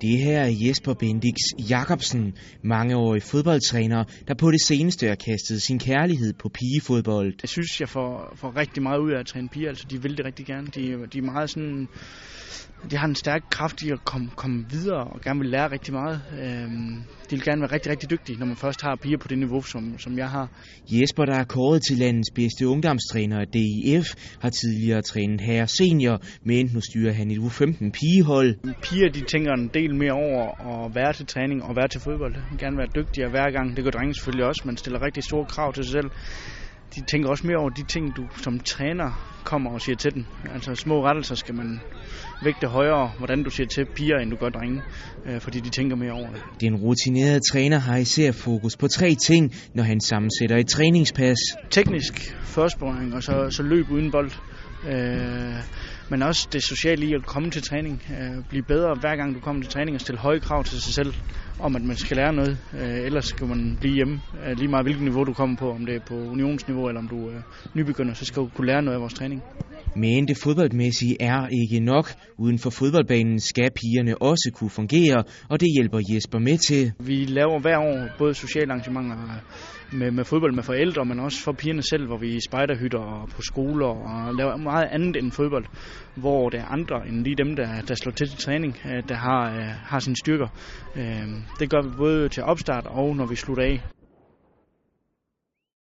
Det her er Jesper Bendix Jacobsen, mangeårig fodboldtræner, der på det seneste har kastet sin kærlighed på pigefodbold. Jeg synes, jeg får, får rigtig meget ud af at træne piger. Altså, de vil det rigtig gerne. De, de er meget sådan... De har en stærk kraft i at komme, komme videre og gerne vil lære rigtig meget. Øhm, de vil gerne være rigtig, rigtig dygtige, når man først har piger på det niveau, som, som jeg har. Jesper, der er kåret til landets bedste ungdomstræner af DIF, har tidligere trænet herre senior, men nu styrer han et U15 pigehold. Piger, de tænker en del mere over at være til træning og være til fodbold. Vil gerne være dygtigere hver gang. Det gør drenge selvfølgelig også. Man stiller rigtig store krav til sig selv de tænker også mere over de ting, du som træner kommer og siger til dem. Altså små rettelser skal man vægte højere, hvordan du siger til piger, end du gør drenge, øh, fordi de tænker mere over det. Den rutinerede træner har især fokus på tre ting, når han sammensætter et træningspas. Teknisk førstborgning, og så, så løb uden bold. Øh, men også det sociale i at komme til træning. Øh, blive bedre hver gang du kommer til træning og stille høje krav til sig selv om, at man skal lære noget. Øh, ellers skal man blive hjemme. Øh, lige meget hvilket niveau du kommer på, om det er på unionsniveau eller om du er nybegynder, så skal du kunne lære noget af vores træning. Men det fodboldmæssige er ikke nok. Uden for fodboldbanen skal pigerne også kunne fungere, og det hjælper Jesper med til. Vi laver hver år både sociale arrangementer med, med fodbold med forældre, men også for pigerne selv, hvor vi spejderhytter og på skoler og laver meget andet end fodbold, hvor der er andre end lige dem, der, der slår til til træning, øh, der har, øh, har sine styrker. Øh, det gør vi både til opstart og når vi slutter af.